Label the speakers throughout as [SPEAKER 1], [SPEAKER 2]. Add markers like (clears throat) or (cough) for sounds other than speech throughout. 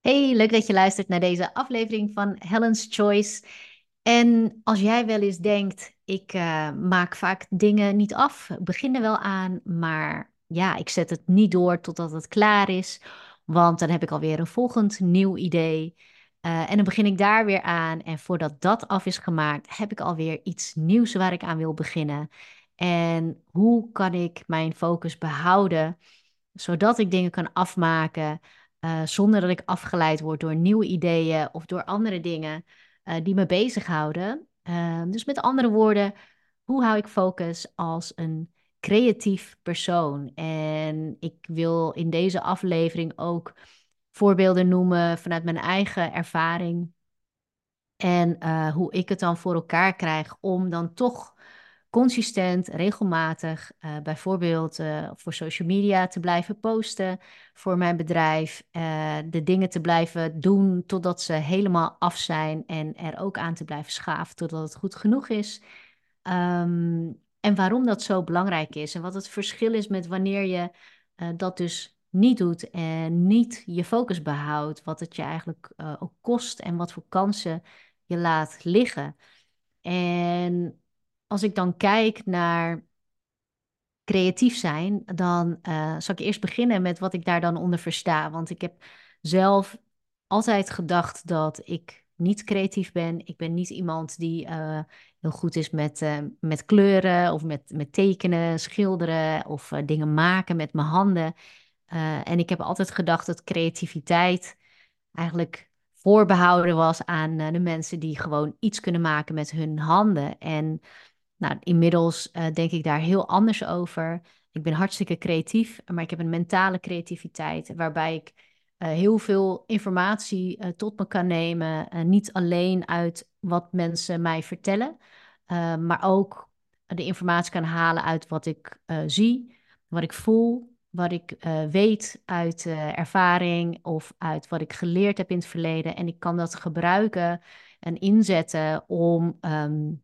[SPEAKER 1] Hey, leuk dat je luistert naar deze aflevering van Helen's Choice. En als jij wel eens denkt, ik eh, maak vaak dingen niet af, begin er wel aan, maar ja, ik zet het niet door totdat het klaar is, want dan heb ik alweer een volgend nieuw idee. Eh, en dan begin ik daar weer aan en voordat dat af is gemaakt, heb ik alweer iets nieuws waar ik aan wil beginnen. En hoe kan ik mijn focus behouden, zodat ik dingen kan afmaken? Eh, zonder dat ik afgeleid word door nieuwe ideeën of door andere dingen eh, die me bezighouden. Uh, dus met andere woorden, hoe hou ik focus als een creatief persoon? En ik wil in deze aflevering ook voorbeelden noemen vanuit mijn eigen ervaring. En hoe ik het dan voor elkaar krijg om dan toch consistent, regelmatig, uh, bijvoorbeeld uh, voor social media te blijven posten voor mijn bedrijf, uh, de dingen te blijven doen totdat ze helemaal af zijn en er ook aan te blijven schaven totdat het goed genoeg is. Um, en waarom dat zo belangrijk is en wat het verschil is met wanneer je dat dus niet doet en niet je focus behoudt, wat het je eigenlijk ook kost en wat voor kansen je laat liggen. En als ik dan kijk naar creatief zijn, dan uh, zal ik eerst beginnen met wat ik daar dan onder versta. Want ik heb zelf altijd gedacht dat ik niet creatief ben. Ik ben niet iemand die uh, heel goed is met, uh, met kleuren of met, met tekenen, schilderen of dingen maken met mijn handen. en ik heb altijd gedacht dat creativiteit eigenlijk voorbehouden was aan de mensen die gewoon iets kunnen maken met hun handen. En nou, inmiddels uh, denk ik daar heel anders over. Ik ben hartstikke creatief, maar ik heb een mentale creativiteit waarbij ik uh, heel veel informatie uh, tot me kan nemen. niet alleen uit wat mensen mij vertellen, maar ook de informatie kan halen uit wat ik zie, wat ik voel, wat ik weet uit ervaring of uit wat ik geleerd heb in het verleden. En ik kan dat gebruiken en inzetten om. Um,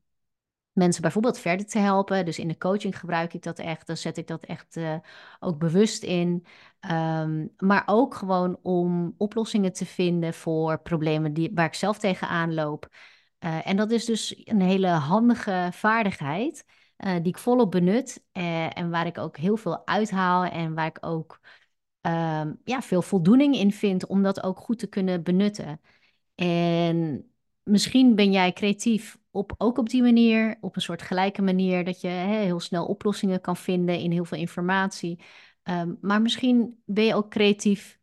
[SPEAKER 1] mensen bijvoorbeeld verder te helpen. Dus in de coaching gebruik ik dat echt. Dan zet ik dat echt uh, ook bewust in. Um, maar ook gewoon om oplossingen te vinden voor problemen die, waar ik zelf tegenaan loop. Uh, en dat is dus een hele handige vaardigheid. Uh, die ik volop benut. en waar ik ook heel veel uithaal. En waar ik ook um, ja, veel voldoening in vind om dat ook goed te kunnen benutten. En misschien ben jij creatief op, ook op die manier, op een soort gelijke manier, dat je hè, heel snel oplossingen kan vinden in heel veel informatie. Um, maar misschien ben je ook creatief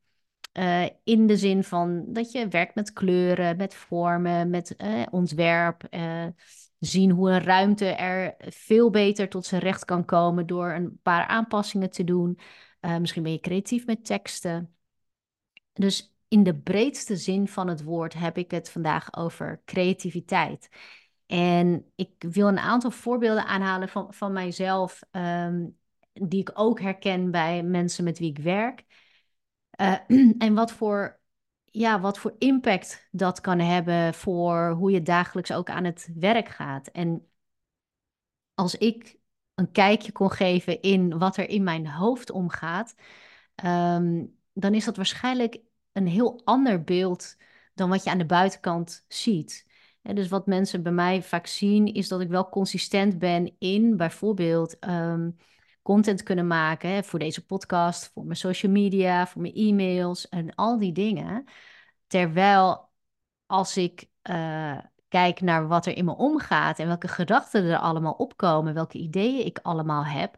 [SPEAKER 1] uh, in de zin van dat je werkt met kleuren, met vormen, met uh, ontwerp. Uh, zien hoe een ruimte er veel beter tot zijn recht kan komen door een paar aanpassingen te doen. misschien ben je creatief met teksten. Dus in de breedste zin van het woord heb ik het vandaag over creativiteit. En ik wil een aantal voorbeelden aanhalen van, van mijzelf, um, die ik ook herken bij mensen met wie ik werk. Uh, (clears throat) en wat voor, ja, wat voor impact dat kan hebben voor hoe je dagelijks ook aan het werk gaat. En als ik een kijkje kon geven in wat er in mijn hoofd omgaat, um, dan is dat waarschijnlijk een heel ander beeld dan wat je aan de buitenkant ziet. Dus wat mensen bij mij vaak zien, is dat ik wel consistent ben in bijvoorbeeld ehm, content kunnen maken voor deze podcast, voor mijn social media, voor mijn e-mails en al die dingen. Terwijl als ik uh, kijk naar wat er in me omgaat en welke gedachten er allemaal opkomen, welke ideeën ik allemaal heb,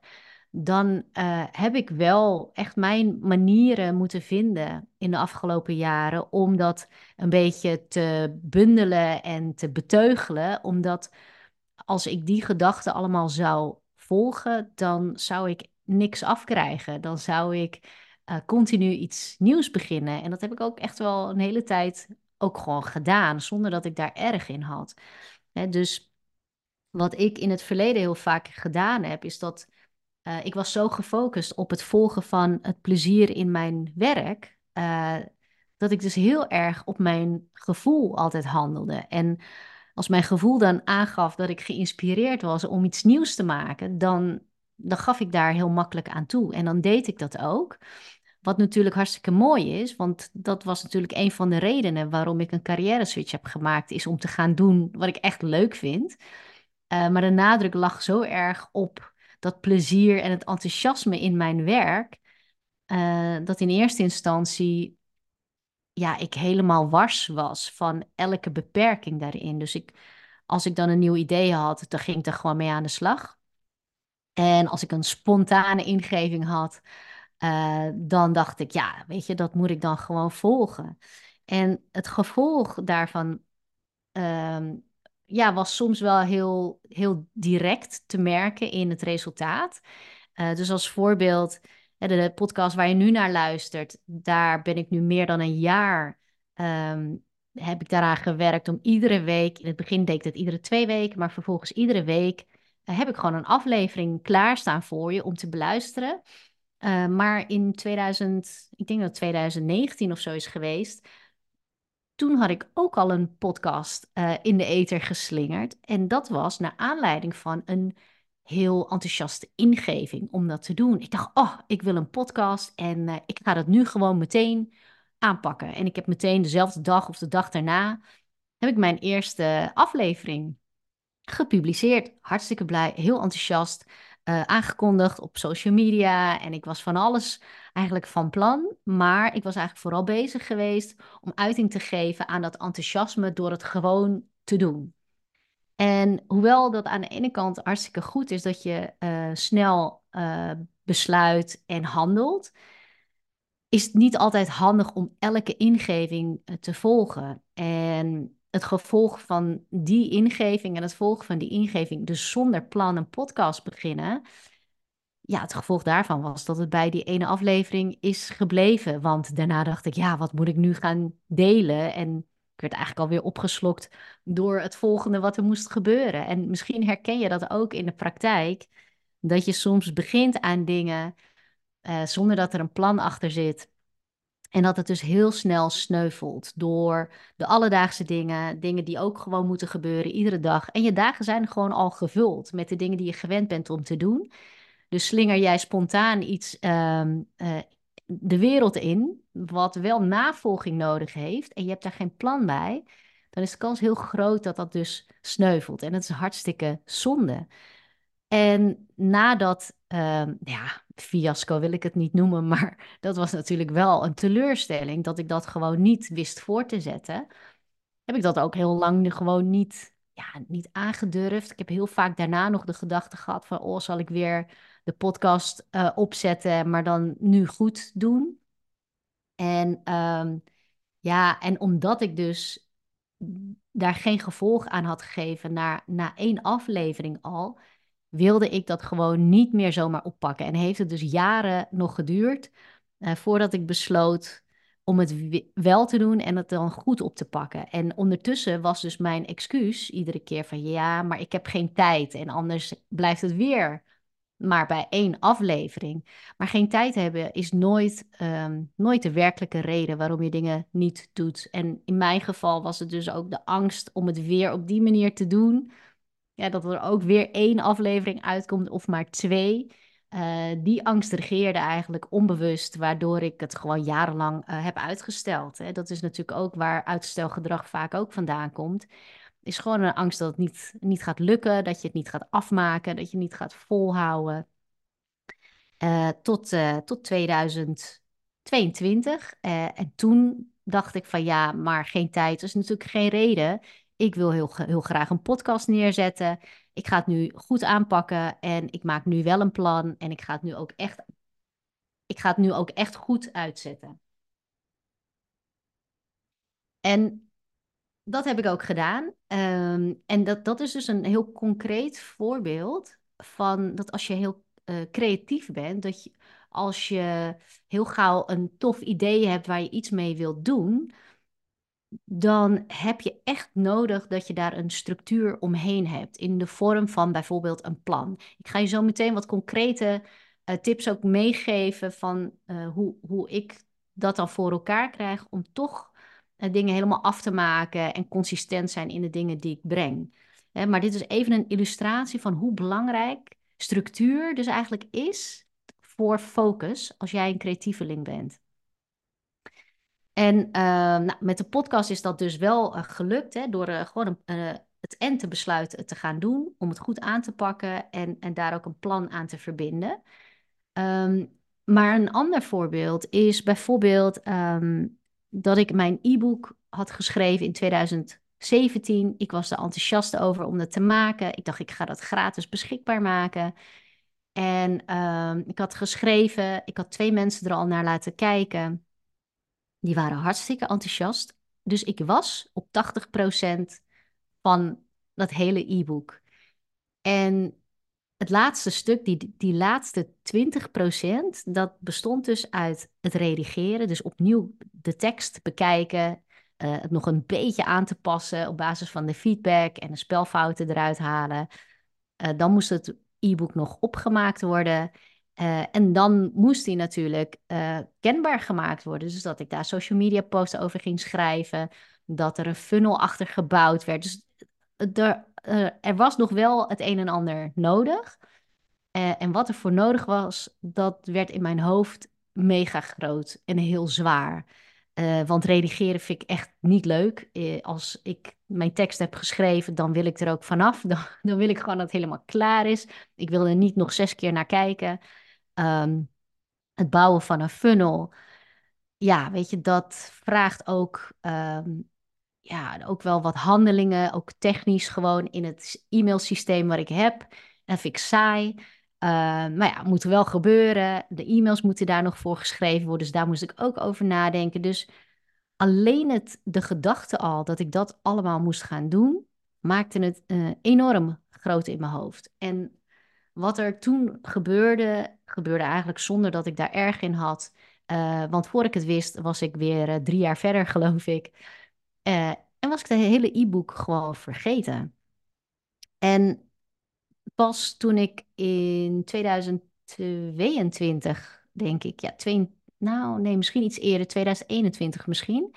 [SPEAKER 1] dan uh, heb ik wel echt mijn manieren moeten vinden in de afgelopen jaren om dat een beetje te bundelen en te beteugelen. Omdat als ik die gedachten allemaal zou volgen, dan zou ik niks afkrijgen. Dan zou ik uh, continu iets nieuws beginnen. En dat heb ik ook echt wel een hele tijd ook gewoon gedaan, zonder dat ik daar erg in had. Dus wat ik in het verleden heel vaak gedaan heb, is dat uh, ik was zo gefocust op het volgen van het plezier in mijn werk, uh, dat ik dus heel erg op mijn gevoel altijd handelde. En als mijn gevoel dan aangaf dat ik geïnspireerd was om iets nieuws te maken, dan, dan gaf ik daar heel makkelijk aan toe. En dan deed ik dat ook. Wat natuurlijk hartstikke mooi is, want dat was natuurlijk een van de redenen waarom ik een carrière switch heb gemaakt, is om te gaan doen wat ik echt leuk vind. Uh, maar de nadruk lag zo erg op dat plezier en het enthousiasme in mijn werk, uh, dat in eerste instantie ja, ik helemaal wars was van elke beperking daarin. Dus ik, als ik dan een nieuw idee had, dan ging ik er gewoon mee aan de slag. En als ik een spontane ingeving had, uh, dan dacht ik, ja, weet je, dat moet ik dan gewoon volgen. En het gevolg daarvan uh, ja, was soms wel heel, heel direct te merken in het resultaat. Uh, dus als voorbeeld, de podcast waar je nu naar luistert, daar ben ik nu meer dan een jaar. Um, heb ik daaraan gewerkt om iedere week, in het begin deed ik het iedere twee weken, maar vervolgens iedere week uh, heb ik gewoon een aflevering klaarstaan voor je om te beluisteren. Uh, maar in 2000, ik denk dat het 2019 of zo is geweest, toen had ik ook al een podcast uh, in de ether geslingerd. En dat was naar aanleiding van een heel enthousiaste ingeving om dat te doen. Ik dacht, oh, ik wil een podcast en uh, ik ga dat nu gewoon meteen aanpakken. En ik heb meteen dezelfde dag of de dag daarna heb ik mijn eerste aflevering gepubliceerd. Hartstikke blij, heel enthousiast. Uh, aangekondigd op social media en ik was van alles eigenlijk van plan. Maar ik was eigenlijk vooral bezig geweest om uiting te geven aan dat enthousiasme door het gewoon te doen. En hoewel dat aan de ene kant hartstikke goed is dat je uh, snel uh, besluit en handelt, is het niet altijd handig om elke ingeving uh, te volgen. En het gevolg van die ingeving en het volgen van die ingeving, dus zonder plan een podcast beginnen, ja, het gevolg daarvan was dat het bij die ene aflevering is gebleven. Want daarna dacht ik, ja, wat moet ik nu gaan delen? En ik werd eigenlijk alweer opgeslokt door het volgende wat er moest gebeuren. En misschien herken je dat ook in de praktijk, dat je soms begint aan dingen uh, zonder dat er een plan achter zit. En dat het dus heel snel sneuvelt door de alledaagse dingen, dingen die ook gewoon moeten gebeuren iedere dag. En je dagen zijn gewoon al gevuld met de dingen die je gewend bent om te doen. Dus slinger jij spontaan iets um, uh, de wereld in, wat wel navolging nodig heeft, en je hebt daar geen plan bij, dan is de kans heel groot dat dat dus sneuvelt. En dat is hartstikke zonde. En nadat, uh, ja, fiasco wil ik het niet noemen, (laughs) maar dat was natuurlijk wel een teleurstelling dat ik dat gewoon niet wist voor te zetten. Heb ik dat ook heel lang gewoon niet, ja, niet aangedurfd. Ik heb heel vaak daarna nog de gedachte gehad van, oh, zal ik weer de podcast uh, opzetten, maar dan nu goed doen. En um, ja, en omdat ik dus daar geen gevolg aan had gegeven na, na één aflevering al, wilde ik dat gewoon niet meer zomaar oppakken. En heeft het dus jaren nog geduurd uh, voordat ik besloot om het wel te doen en het dan goed op te pakken. En ondertussen was dus mijn excuus iedere keer van ja, maar ik heb geen tijd en anders blijft het weer maar bij één aflevering. Maar geen tijd hebben is nooit, um, nooit de werkelijke reden waarom je dingen niet doet. En in mijn geval was het dus ook de angst om het weer op die manier te doen. Ja, dat er ook weer één aflevering uitkomt of maar twee. Uh, die angst regeerde eigenlijk onbewust, waardoor ik het gewoon jarenlang uh, heb uitgesteld. Hè. Dat is natuurlijk ook waar uitstelgedrag vaak ook vandaan komt is gewoon een angst dat het niet, niet gaat lukken, dat je het niet gaat afmaken, dat je niet gaat volhouden. Uh, tot, tot 2022. Uh, eh, en toen dacht ik van ja, maar geen tijd. Dat is natuurlijk geen reden. Ik wil heel, heel graag een podcast neerzetten. Ik ga het nu goed aanpakken en ik maak nu wel een plan. En ik ga het nu ook echt, ik ga het nu ook echt goed uitzetten. En dat heb ik ook gedaan. Ehm, en dat, dat is dus een heel concreet voorbeeld van dat als je heel uh, creatief bent, dat je als je heel gauw een tof idee hebt waar je iets mee wilt doen, dan heb je echt nodig dat je daar een structuur omheen hebt in de vorm van bijvoorbeeld een plan. Ik ga je zo meteen wat concrete uh, tips ook meegeven van uh, hoe, hoe ik dat dan voor elkaar krijg om toch uh, dingen helemaal af te maken en consistent zijn in de dingen die ik breng. Hè, maar dit is even een illustratie van hoe belangrijk structuur dus eigenlijk is voor focus als jij een creatieveling bent. En ehm, nou, met de podcast is dat dus wel gelukt, hè, door gewoon een, het en te besluiten te gaan doen, om het goed aan te pakken en, en daar ook een plan aan te verbinden. Ehm, maar een ander voorbeeld is bijvoorbeeld ehm, dat ik mijn e-book had geschreven in 2017. Ik was er enthousiast over om dat te maken. Ik dacht, ik ga dat gratis beschikbaar maken. En ik had geschreven, ik had twee mensen er al naar laten kijken. Die waren hartstikke enthousiast. Dus ik was op 80% van dat hele e-book. En het laatste stuk, die, die laatste 20%, dat bestond dus uit het redigeren. Dus opnieuw de tekst bekijken, uh, het nog een beetje aan te passen op basis van de feedback en de spelfouten eruit halen. Uh, dan moest het e-book nog opgemaakt worden. Uh, en dan moest die natuurlijk kenbaar gemaakt worden. Dus dat ik daar social media posts over ging schrijven. Dat er een funnel achter gebouwd werd. Dus er, uh, er was nog wel het een en ander nodig. En wat er voor nodig was, dat werd in mijn hoofd mega groot en heel zwaar. Want redigeren vind ik echt niet leuk. als ik mijn tekst heb geschreven, dan wil ik er ook vanaf. (laughs) Dan, dan wil ik gewoon dat het helemaal klaar is. Ik wil er niet nog zes keer naar kijken. Um, het bouwen van een funnel. Ja, weet je, dat vraagt ook um, ja, ook wel wat handelingen, ook technisch gewoon in het e-mailsysteem wat ik heb. Dat vind ik saai. Uh, maar ja, moet wel gebeuren. De e-mails moeten daar nog voor geschreven worden. Dus daar moest ik ook over nadenken. Dus alleen het, de gedachte al dat ik dat allemaal moest gaan doen, maakte het uh, enorm groot in mijn hoofd. En wat er toen gebeurde, gebeurde eigenlijk zonder dat ik daar erg in had. Uh, want voor ik het wist, was ik weer drie jaar verder, (laughs) geloof ik. Uh, en was ik de hele e-book gewoon vergeten. En pas toen ik in 2022, denk ik, ja, twee, nou nee, misschien iets eerder, 2021 misschien.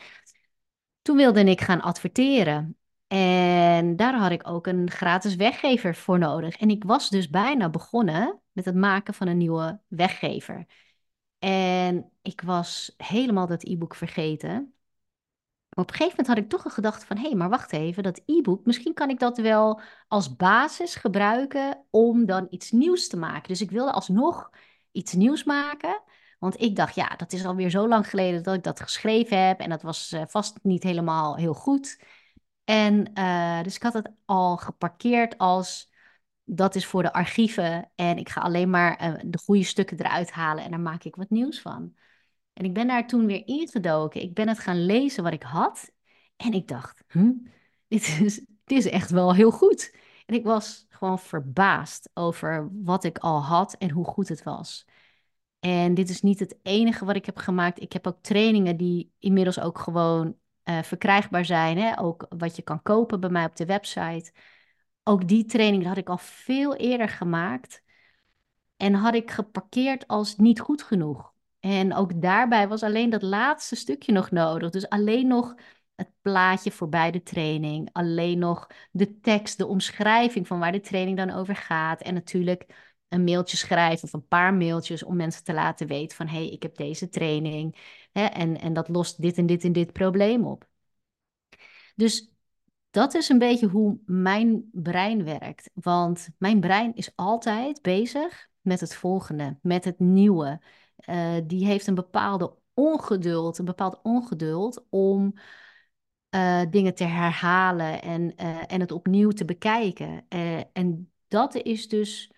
[SPEAKER 1] Toen wilde ik gaan adverteren. En daar had ik ook een gratis weggever voor nodig. En ik was dus bijna begonnen met het maken van een nieuwe weggever. En ik was helemaal dat e-book vergeten. Maar op een gegeven moment had ik toch een gedachte van... hé, hey, maar wacht even, dat e-book... misschien kan ik dat wel als basis gebruiken... om dan iets nieuws te maken. Dus ik wilde alsnog iets nieuws maken... Want ik dacht, ja, dat is alweer zo lang geleden dat ik dat geschreven heb. En dat was uh, vast niet helemaal heel goed. En uh, dus ik had het al geparkeerd als dat is voor de archieven. En ik ga alleen maar uh, de goede stukken eruit halen en daar maak ik wat nieuws van. En ik ben daar toen weer ingedoken. Ik ben het gaan lezen wat ik had. En ik dacht, hm, dit, is, dit is echt wel heel goed. En ik was gewoon verbaasd over wat ik al had en hoe goed het was. En dit is niet het enige wat ik heb gemaakt. Ik heb ook trainingen die inmiddels ook gewoon uh, verkrijgbaar zijn. Hè? Ook wat je kan kopen bij mij op de website. Ook die training had ik al veel eerder gemaakt. En had ik geparkeerd als niet goed genoeg. En ook daarbij was alleen dat laatste stukje nog nodig. Dus alleen nog het plaatje voorbij de training. Alleen nog de tekst, de omschrijving van waar de training dan over gaat. En natuurlijk een mailtje schrijven of een paar mailtjes om mensen te laten weten van... hé, hey, ik heb deze training hè, en, en dat lost dit en dit en dit probleem op. Dus dat is een beetje hoe mijn brein werkt. Want mijn brein is altijd bezig met het volgende, met het nieuwe. Uh, die heeft een bepaalde ongeduld, een bepaald ongeduld om uh, dingen te herhalen en, uh, en het opnieuw te bekijken. en dat is dus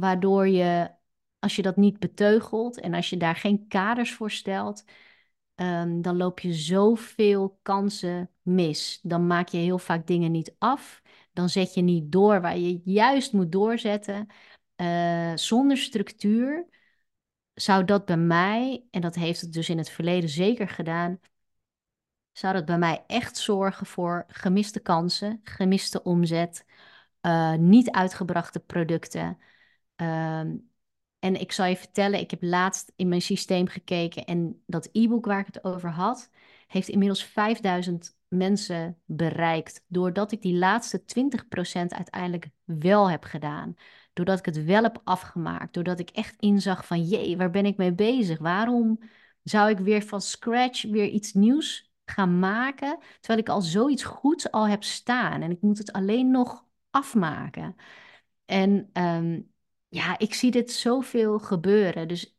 [SPEAKER 1] waardoor je, als je dat niet beteugelt en als je daar geen kaders voor stelt, um, dan loop je zoveel kansen mis. Dan maak je heel vaak dingen niet af. Dan zet je niet door waar je juist moet doorzetten. zonder structuur zou dat bij mij, en dat heeft het dus in het verleden zeker gedaan, zou dat bij mij echt zorgen voor gemiste kansen, gemiste omzet, uh, niet uitgebrachte producten. Ehm, en ik zal je vertellen, ik heb laatst in mijn systeem gekeken en dat e-book waar ik het over had, heeft inmiddels 5000 mensen bereikt, doordat ik die laatste 20% uiteindelijk wel heb gedaan. doordat ik het wel heb afgemaakt, doordat ik echt inzag van jee, waar ben ik mee bezig? Waarom zou ik weer van scratch weer iets nieuws gaan maken, terwijl ik al zoiets goeds al heb staan en ik moet het alleen nog afmaken. En ehm, ja, ik zie dit zoveel gebeuren. Dus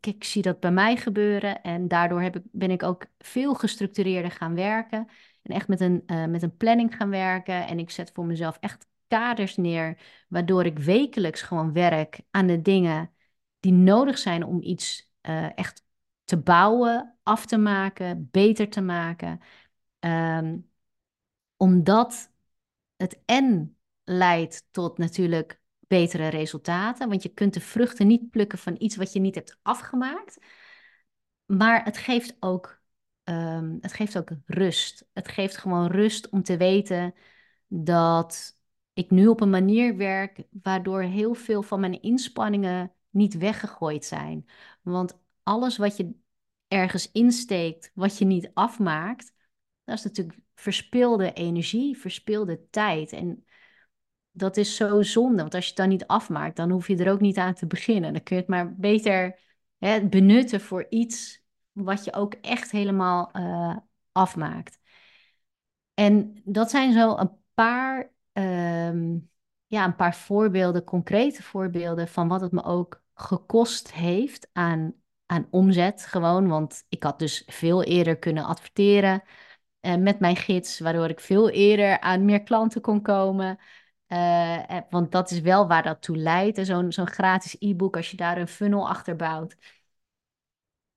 [SPEAKER 1] ik zie dat bij mij gebeuren en daardoor heb ik, ben ik ook veel gestructureerder gaan werken. En echt met een, uh, met een planning gaan werken. En ik zet voor mezelf echt kaders neer, waardoor ik wekelijks gewoon werk aan de dingen die nodig zijn om iets uh, echt te bouwen, af te maken, beter te maken. Um, omdat het en leidt tot natuurlijk betere resultaten. Want je kunt de vruchten niet plukken van iets wat je niet hebt afgemaakt. Maar het geeft ook, um, het geeft ook rust. Het geeft gewoon rust om te weten dat ik nu op een manier werk waardoor heel veel van mijn inspanningen niet weggegooid zijn. Want alles wat je ergens insteekt, wat je niet afmaakt, dat is natuurlijk verspilde energie, verspilde tijd. En dat is zo zonde, want als je het dan niet afmaakt, dan hoef je er ook niet aan te beginnen. Dan kun je het maar beter hè, benutten voor iets wat je ook echt helemaal uh, afmaakt. En dat zijn zo een paar, um, ja, een paar voorbeelden, concrete voorbeelden van wat het me ook gekost heeft aan, aan omzet. Gewoon, want ik had dus veel eerder kunnen adverteren uh, met mijn gids, waardoor ik veel eerder aan meer klanten kon komen. Uh, want dat is wel waar dat toe leidt. Zo'n zo'n gratis e-book, als je daar een funnel achter bouwt.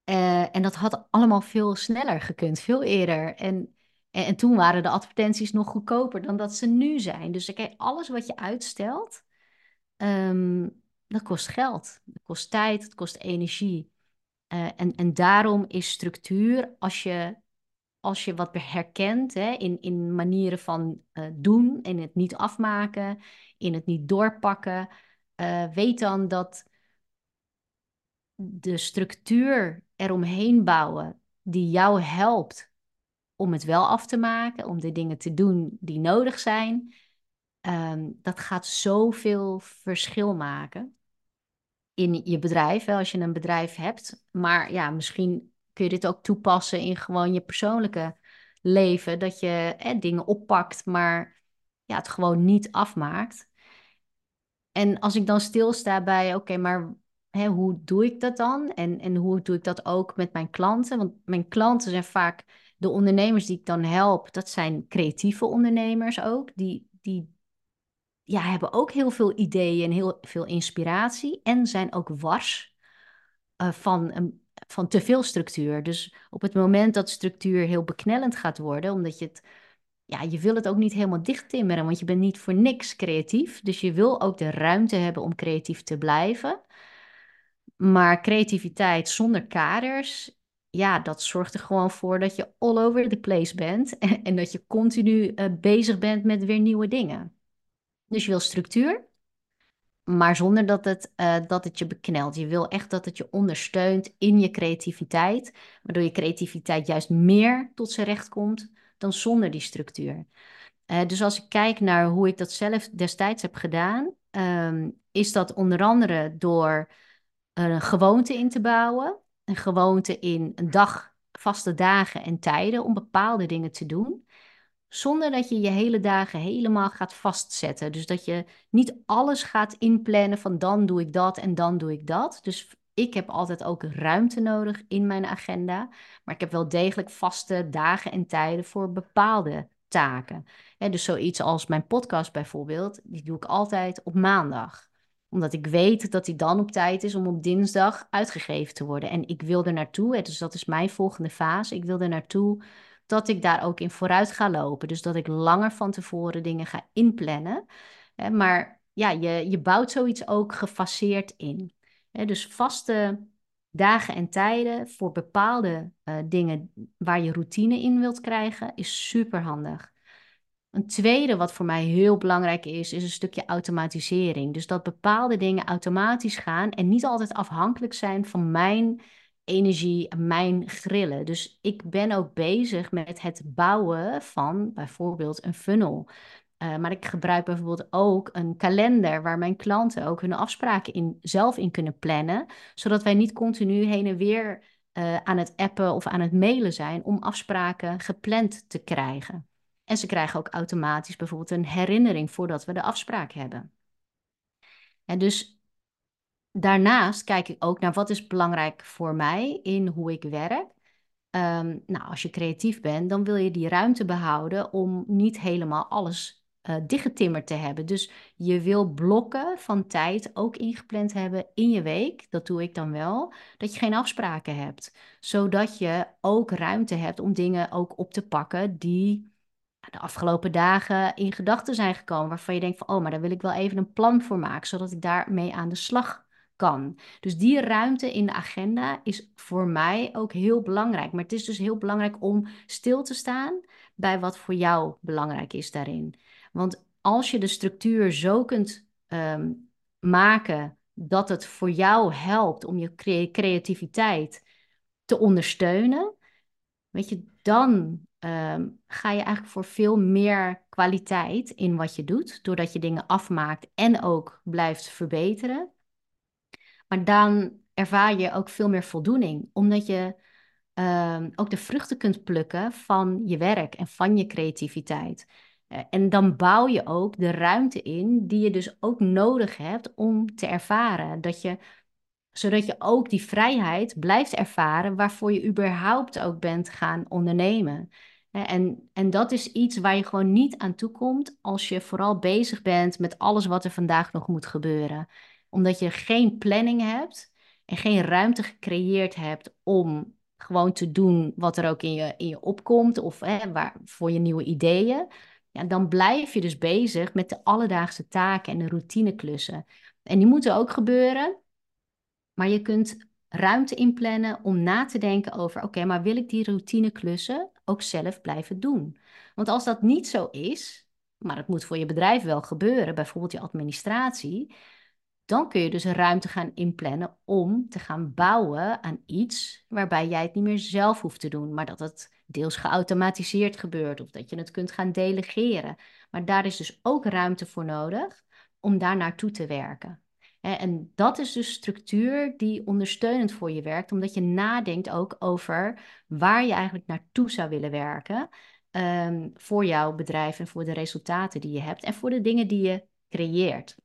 [SPEAKER 1] Uh, en dat had allemaal veel sneller gekund, veel eerder. En, en, en, toen waren de advertenties nog goedkoper dan dat ze nu zijn. Dus kijk, alles wat je uitstelt, um, dat kost geld. Dat kost tijd, het kost energie. En, en daarom is structuur, als je als je wat herkent hè, in, in manieren van uh, doen, in het niet afmaken, in het niet doorpakken, uh, weet dan dat de structuur eromheen bouwen die jou helpt om het wel af te maken, om de dingen te doen die nodig zijn, um, dat gaat zoveel verschil maken in je bedrijf, hè, als je een bedrijf hebt. Maar ja, misschien kun je dit ook toepassen in gewoon je persoonlijke leven. Dat je dingen oppakt, maar ja, het gewoon niet afmaakt. En als ik dan stilsta bij, oké, maar hè, hoe doe ik dat dan? En, en hoe doe ik dat ook met mijn klanten? Want mijn klanten zijn vaak de ondernemers die ik dan help. Dat zijn creatieve ondernemers ook. Die, die ja, hebben ook heel veel ideeën en heel veel inspiratie. En zijn ook wars uh, van een van te veel structuur. Dus op het moment dat structuur heel beknellend gaat worden, omdat je het, ja, je wil het ook niet helemaal dicht timmeren, want je bent niet voor niks creatief. Dus je wil ook de ruimte hebben om creatief te blijven. Maar creativiteit zonder kaders, ja, dat zorgt er gewoon voor dat je all over the place bent (laughs) en, dat je continu uh, bezig bent met weer nieuwe dingen. Dus je wil structuur, maar zonder dat het, uh, dat het je beknelt. Je wil echt dat het je ondersteunt in je creativiteit, waardoor je creativiteit juist meer tot zijn recht komt dan zonder die structuur. Uh, dus als ik kijk naar hoe ik dat zelf destijds heb gedaan, um, is dat onder andere door een gewoonte in te bouwen. Een gewoonte in een dag, vaste dagen en tijden om bepaalde dingen te doen zonder dat je je hele dagen helemaal gaat vastzetten. Dus dat je niet alles gaat inplannen van dan doe ik dat en dan doe ik dat. Dus ik heb altijd ook ruimte nodig in mijn agenda, maar ik heb wel degelijk vaste dagen en tijden voor bepaalde taken. dus zoiets als mijn podcast bijvoorbeeld, die doe ik altijd op maandag omdat ik weet dat die dan op tijd is om op dinsdag uitgegeven te worden. En ik wil er naartoe, dus dat is mijn volgende fase. Ik wil er naartoe dat ik daar ook in vooruit ga lopen. Dus dat ik langer van tevoren dingen ga inplannen. Maar ja, je, je bouwt zoiets ook gefaseerd in. Dus vaste dagen en tijden voor bepaalde uh, dingen waar je routine in wilt krijgen, is super handig. Een tweede wat voor mij heel belangrijk is, is een stukje automatisering. Dus dat bepaalde dingen automatisch gaan en niet altijd afhankelijk zijn van mijn energie, mijn grillen. Dus ik ben ook bezig met het bouwen van bijvoorbeeld een funnel. Uh, maar ik gebruik bijvoorbeeld ook een kalender waar mijn klanten ook hun afspraken in, zelf in kunnen plannen, zodat wij niet continu heen en weer uh, aan het appen of aan het mailen zijn om afspraken gepland te krijgen. En ze krijgen ook automatisch bijvoorbeeld een herinnering voordat we de afspraak hebben. En dus daarnaast kijk ik ook naar wat is belangrijk voor mij in hoe ik werk. Um, nou, als je creatief bent, dan wil je die ruimte behouden om niet helemaal alles uh, dichtgetimmerd te hebben. Dus je wil blokken van tijd ook ingepland hebben in je week. Dat doe ik dan wel. Dat je geen afspraken hebt. Zodat je ook ruimte hebt om dingen ook op te pakken die de afgelopen dagen in gedachten zijn gekomen. Waarvan je denkt van, oh, maar daar wil ik wel even een plan voor maken. Zodat ik daarmee aan de slag kan. Dus die ruimte in de agenda is voor mij ook heel belangrijk. Maar het is dus heel belangrijk om stil te staan bij wat voor jou belangrijk is daarin. Want als je de structuur zo kunt ehm, maken dat het voor jou helpt om je creativiteit te ondersteunen, weet je, dan ehm, ga je eigenlijk voor veel meer kwaliteit in wat je doet, doordat je dingen afmaakt en ook blijft verbeteren. Maar dan ervaar je ook veel meer voldoening, omdat je ehm, ook de vruchten kunt plukken van je werk en van je creativiteit. Eh, en dan bouw je ook de ruimte in die je dus ook nodig hebt om te ervaren. Dat je, zodat je ook die vrijheid blijft ervaren waarvoor je überhaupt ook bent gaan ondernemen. En, en dat is iets waar je gewoon niet aan toe komt als je vooral bezig bent met alles wat er vandaag nog moet gebeuren. Omdat je geen planning hebt en geen ruimte gecreëerd hebt om gewoon te doen wat er ook in je, in je opkomt of hè, waar, voor je nieuwe ideeën ja, dan blijf je dus bezig met de alledaagse taken en de routineklussen. En die moeten ook gebeuren, maar je kunt ruimte inplannen om na te denken over: oké, maar wil ik die routineklussen ook zelf blijven doen? Want als dat niet zo is, maar het moet voor je bedrijf wel gebeuren, bijvoorbeeld je administratie, dan kun je dus ruimte gaan inplannen om te gaan bouwen aan iets waarbij jij het niet meer zelf hoeft te doen, maar dat het deels geautomatiseerd gebeurt of dat je het kunt gaan delegeren. Maar daar is dus ook ruimte voor nodig om daar naartoe te werken. En dat is dus structuur die ondersteunend voor je werkt, omdat je nadenkt ook over waar je eigenlijk naartoe zou willen werken um, voor jouw bedrijf en voor de resultaten die je hebt en voor de dingen die je creëert.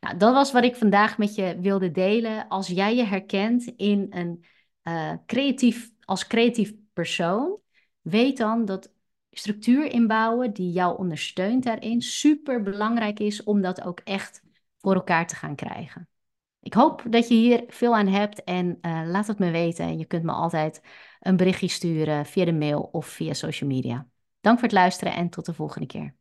[SPEAKER 1] Nou, dat was wat ik vandaag met je wilde delen. Als jij je herkent in een uh, creatief, als creatief persoon, weet dan dat structuur inbouwen die jou ondersteunt daarin super belangrijk is om dat ook echt voor elkaar te gaan krijgen. Ik hoop dat je hier veel aan hebt en uh, laat het me weten. Je kunt me altijd een berichtje sturen via de mail of via social media. Dank voor het luisteren en tot de volgende keer.